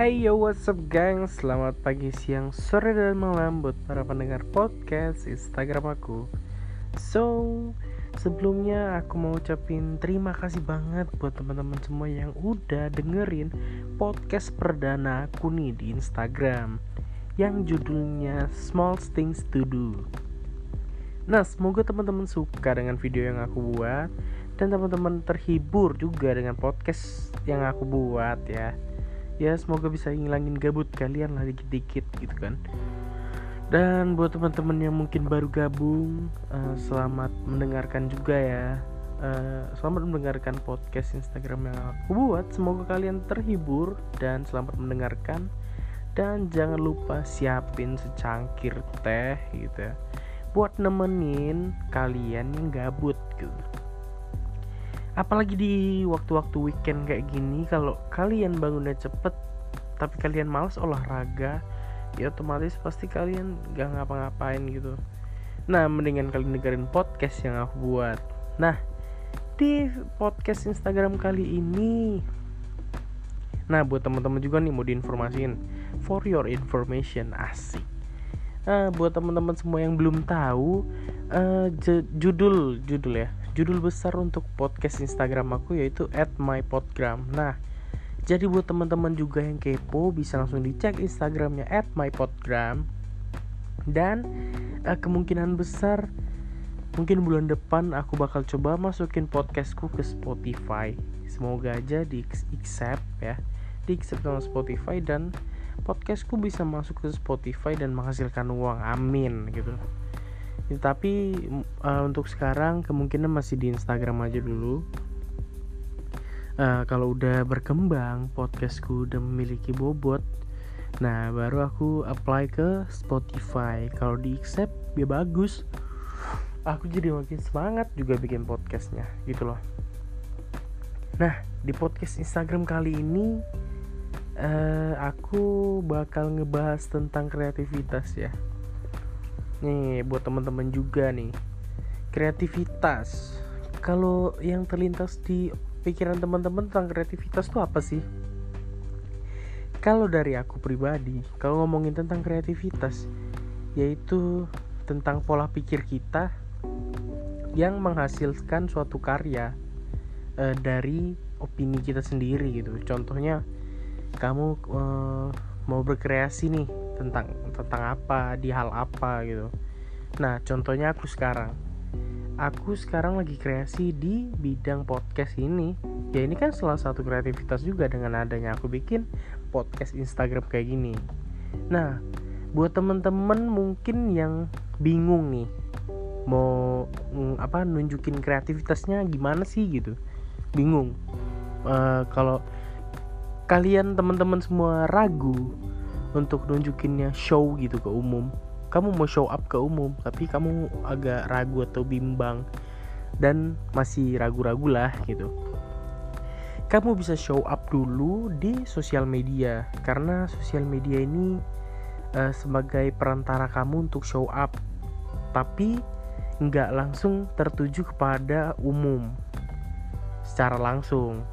Hey yo what's up gang? Selamat pagi, siang, sore, dan malam Buat para pendengar podcast Instagram aku. So Sebelumnya aku mau ucapin terima kasih banget buat teman-teman semua yang udah dengerin podcast perdana aku nih di Instagram yang judulnya Small Things to Do. Nah, semoga teman-teman suka dengan video yang aku buat dan teman-teman terhibur juga dengan podcast yang aku buat ya ya semoga bisa ngilangin gabut kalian lah dikit-dikit gitu kan. Dan buat teman-teman yang mungkin baru gabung uh, selamat mendengarkan juga ya. Uh, selamat mendengarkan podcast Instagram yang aku buat. Semoga kalian terhibur dan selamat mendengarkan. Dan jangan lupa siapin secangkir teh gitu ya. Buat nemenin kalian yang gabut gitu apalagi di waktu-waktu weekend kayak gini kalau kalian bangunnya cepet tapi kalian males olahraga ya otomatis pasti kalian gak ngapa-ngapain gitu. Nah mendingan kalian dengerin podcast yang aku buat. Nah di podcast Instagram kali ini nah buat teman-teman juga nih mau diinformasiin for your information asik. Nah, buat teman-teman semua yang belum tahu uh, judul judul ya judul besar untuk podcast Instagram aku yaitu @mypodgram. Nah, jadi buat teman-teman juga yang kepo bisa langsung dicek Instagramnya @mypodgram dan uh, kemungkinan besar mungkin bulan depan aku bakal coba masukin podcastku ke Spotify. Semoga aja di accept ya, di accept sama Spotify dan podcastku bisa masuk ke Spotify dan menghasilkan uang. Amin gitu tapi uh, untuk sekarang kemungkinan masih di Instagram aja dulu. Uh, kalau udah berkembang podcastku udah memiliki bobot nah baru aku apply ke Spotify. Kalau di accept ya bagus. Aku jadi makin semangat juga bikin podcastnya gitu loh. Nah di podcast Instagram kali ini uh, aku bakal ngebahas tentang kreativitas ya nih buat teman-teman juga nih. Kreativitas. Kalau yang terlintas di pikiran teman-teman tentang kreativitas itu apa sih? Kalau dari aku pribadi kalau ngomongin tentang kreativitas yaitu tentang pola pikir kita yang menghasilkan suatu karya e, dari opini kita sendiri gitu. Contohnya kamu e, mau berkreasi nih tentang tentang apa di hal apa gitu. Nah contohnya aku sekarang. Aku sekarang lagi kreasi di bidang podcast ini. Ya ini kan salah satu kreativitas juga dengan adanya aku bikin podcast Instagram kayak gini. Nah buat temen-temen mungkin yang bingung nih mau apa nunjukin kreativitasnya gimana sih gitu. Bingung. Uh, kalau kalian teman-teman semua ragu untuk nunjukinnya show gitu ke umum. Kamu mau show up ke umum tapi kamu agak ragu atau bimbang dan masih ragu-ragu lah gitu. Kamu bisa show up dulu di sosial media karena sosial media ini uh, sebagai perantara kamu untuk show up tapi nggak langsung tertuju kepada umum. Secara langsung.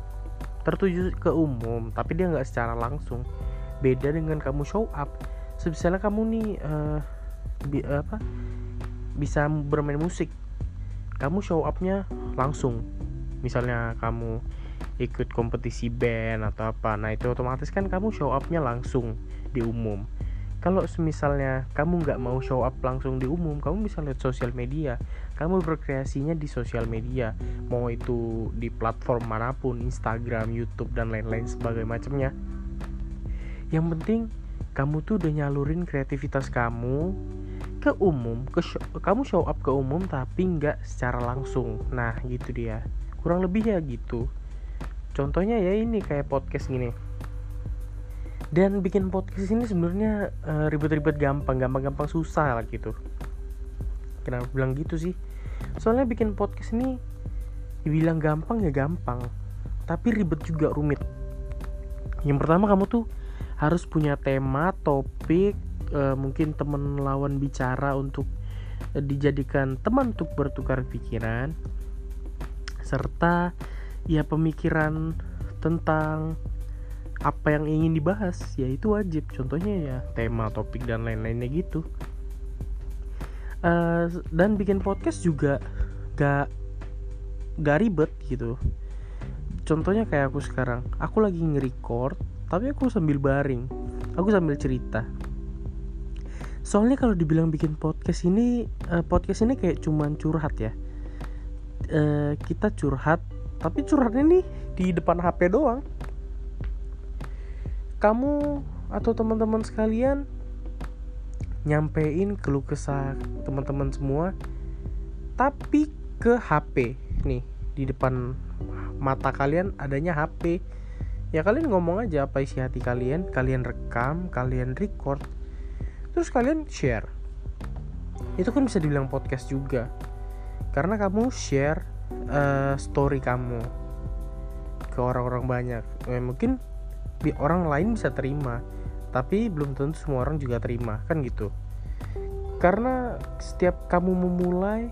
Tertuju ke umum tapi dia nggak secara langsung beda dengan kamu show up. Misalnya kamu nih uh, bi apa bisa bermain musik. Kamu show upnya langsung. Misalnya kamu ikut kompetisi band atau apa nah itu otomatis kan kamu show upnya langsung di umum. Kalau misalnya kamu nggak mau show up langsung di umum kamu bisa lihat sosial media. Kamu berkreasinya di sosial media. Mau itu di platform mana pun Instagram YouTube dan lain-lain sebagai macamnya yang penting kamu tuh udah nyalurin kreativitas kamu ke umum ke show, kamu show up ke umum tapi nggak secara langsung. Nah gitu dia. Kurang lebih ya gitu. Contohnya ya ini kayak podcast gini. Dan bikin podcast ini sebenarnya uh, ribet-ribet gampang gampang-gampang susah lah gitu. Kenapa bilang gitu sih? Soalnya bikin podcast ini dibilang gampang ya gampang tapi ribet juga rumit. Yang pertama kamu tuh harus punya tema topik e, mungkin teman lawan bicara untuk e, dijadikan teman untuk bertukar pikiran serta ya pemikiran tentang apa yang ingin dibahas ya itu wajib. Contohnya ya tema topik dan lain-lainnya gitu. Uh, dan bikin podcast juga gak gak ribet gitu. Contohnya kayak aku sekarang aku lagi nge-record tapi aku sambil baring. Aku sambil cerita. Soalnya kalau dibilang bikin podcast ini uh, podcast ini kayak cuman curhat ya. Uh, kita curhat tapi curhatnya nih di depan HP doang. Kamu atau teman-teman sekalian nyampein keluh kesah teman-teman semua tapi ke HP nih di depan mata kalian adanya HP ya kalian ngomong aja apa isi hati kalian. Kalian rekam kalian record terus kalian share. Itu kan bisa dibilang podcast juga. Karena kamu share uh, story kamu ke orang-orang banyak. Eh, mungkin orang lain bisa terima tapi belum tentu semua orang juga terima. Kan gitu. Karena setiap kamu memulai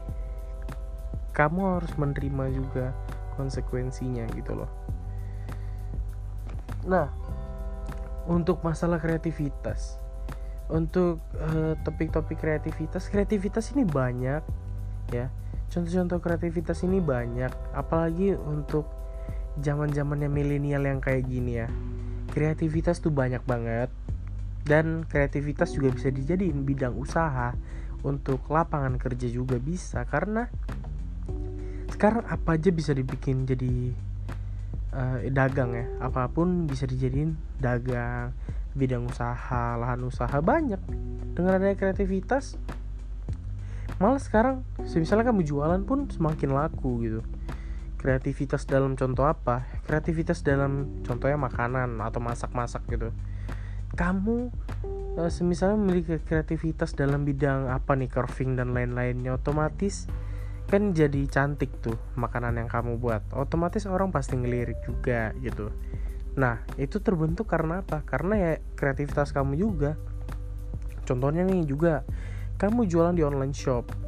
kamu harus menerima juga konsekuensinya gitu loh nah untuk masalah kreativitas. Untuk uh, topik-topik kreativitas kreativitas ini banyak ya. Contoh-contoh kreativitas ini banyak apalagi untuk zaman zamannya milenial yang kayak gini ya. Kreativitas tuh banyak banget dan kreativitas juga bisa dijadiin bidang usaha. Untuk lapangan kerja juga bisa karena sekarang apa aja bisa dibikin jadi uh, dagang ya. Apa pun bisa dijadiin dagang bidang usaha lahan usaha banyak. Dengan adanya kreativitas malah sekarang misalnya kamu jualan pun semakin laku gitu. Kreativitas dalam contoh apa? Kreativitas dalam contohnya makanan atau masak-masak gitu. Kamu uh, semisalnya memiliki kreativitas dalam bidang apa nih? Carving dan lain-lainnya. Otomatis kan jadi cantik tuh makanan yang kamu buat. Otomatis orang pasti ngelirik juga gitu. Nah itu terbentuk karena apa? Karena ya kreativitas kamu juga. Contohnya nih juga kamu jualan di online shop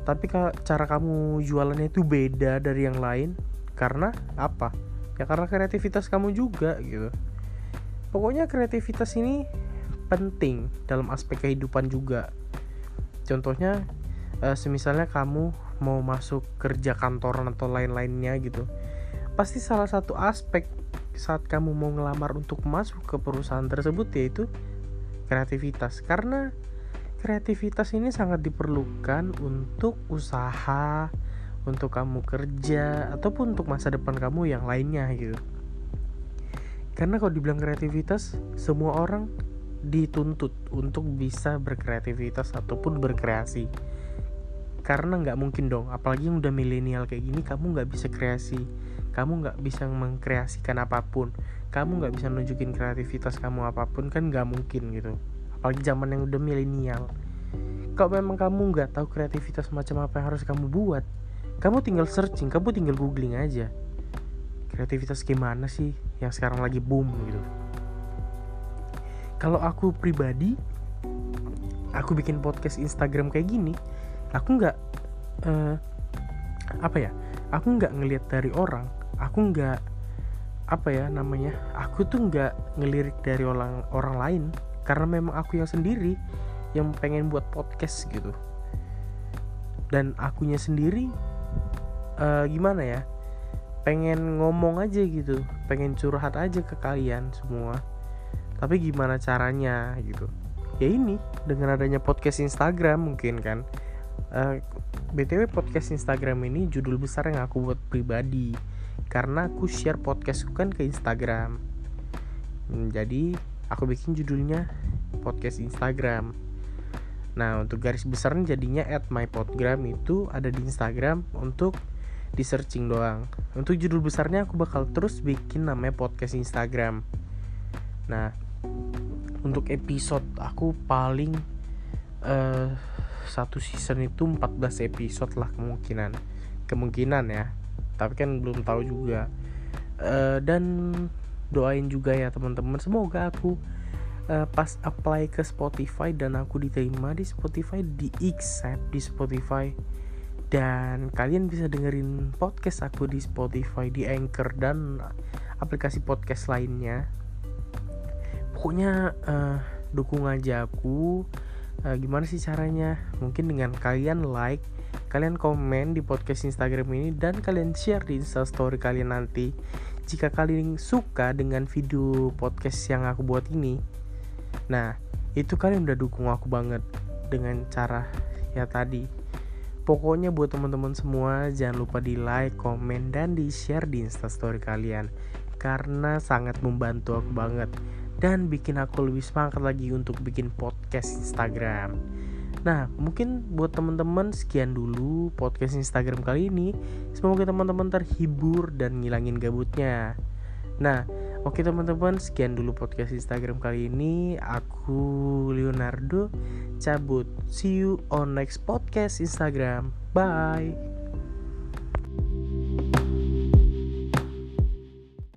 tapi cara kamu jualannya itu beda dari yang lain. Karena apa? Ya karena kreativitas kamu juga gitu. Pokoknya kreativitas ini penting dalam aspek kehidupan juga. Contohnya uh, semisalnya kamu mau masuk kerja kantoran atau lain-lainnya gitu pasti salah satu aspek saat kamu mau ngelamar untuk masuk ke perusahaan tersebut yaitu kreativitas karena kreativitas ini sangat diperlukan untuk usaha, untuk kamu kerja, ataupun untuk masa depan kamu yang lainnya gitu. Karena kalau dibilang kreativitas, semua orang dituntut untuk bisa berkreativitas ataupun berkreasi. Karena nggak mungkin dong, apalagi yang udah milenial kayak gini, kamu nggak bisa kreasi, kamu nggak bisa mengkreasikan apa pun, kamu nggak bisa nunjukin kreativitas kamu apa pun kan nggak mungkin gitu. Apalagi zaman yang udah milenial. Kalau memang kamu nggak tahu kreativitas macam apa yang harus kamu buat kamu tinggal searching kamu tinggal googling aja. Kreativitas gimana sih yang sekarang lagi boom gitu? Kalau aku pribadi aku bikin podcast Instagram kayak gini aku nggak uh, apa ya aku nggak ngelihat dari orang aku nggak apa ya namanya aku tuh nggak ngelirik dari orang orang lain karena memang aku yang sendiri yang pengen buat podcast gitu. Dan akunya sendiri uh, gimana ya pengen ngomong aja gitu pengen curhat aja ke kalian semua. Tapi gimana caranya gitu? Ya ini dengan adanya podcast Instagram mungkin kan uh, btw podcast Instagram ini judul besar yang aku buat pribadi. Karena aku share podcastku kan ke Instagram. Hmm, jadi aku bikin judulnya podcast Instagram. Nah untuk garis besarnya jadinya at my podgram itu ada di Instagram untuk di searching doang. Untuk judul besarnya aku bakal terus bikin namanya podcast Instagram. Nah untuk episode aku paling uh, satu season itu 14 episode lah kemungkinan. Kemungkinan ya. Tapi kan belum tahu juga. Uh, dan doain juga ya teman-teman. Semoga aku uh, pas apply ke Spotify dan aku diterima di Spotify di accept di Spotify. Dan kalian bisa dengerin podcast aku di Spotify di Anchor dan aplikasi podcast lainnya. Pokoknya uh, dukung aja aku uh, gimana sih caranya? Mungkin dengan kalian like kalian komen di podcast Instagram ini dan kalian share di instastory kalian nanti. Jika kalian suka dengan video podcast yang aku buat ini nah itu kalian udah dukung aku banget dengan cara ya tadi. Pokoknya buat teman-teman semua jangan lupa di like komen dan di share di instastory kalian. Karena sangat membantu aku banget dan bikin aku lebih semangat lagi untuk bikin podcast Instagram. Nah, mungkin buat teman-teman sekian dulu podcast Instagram kali ini. Semoga teman-teman terhibur dan ngilangin gabutnya. Nah, oke teman-teman, sekian dulu podcast Instagram kali ini. Aku Leonardo cabut. See you on next podcast Instagram. Bye.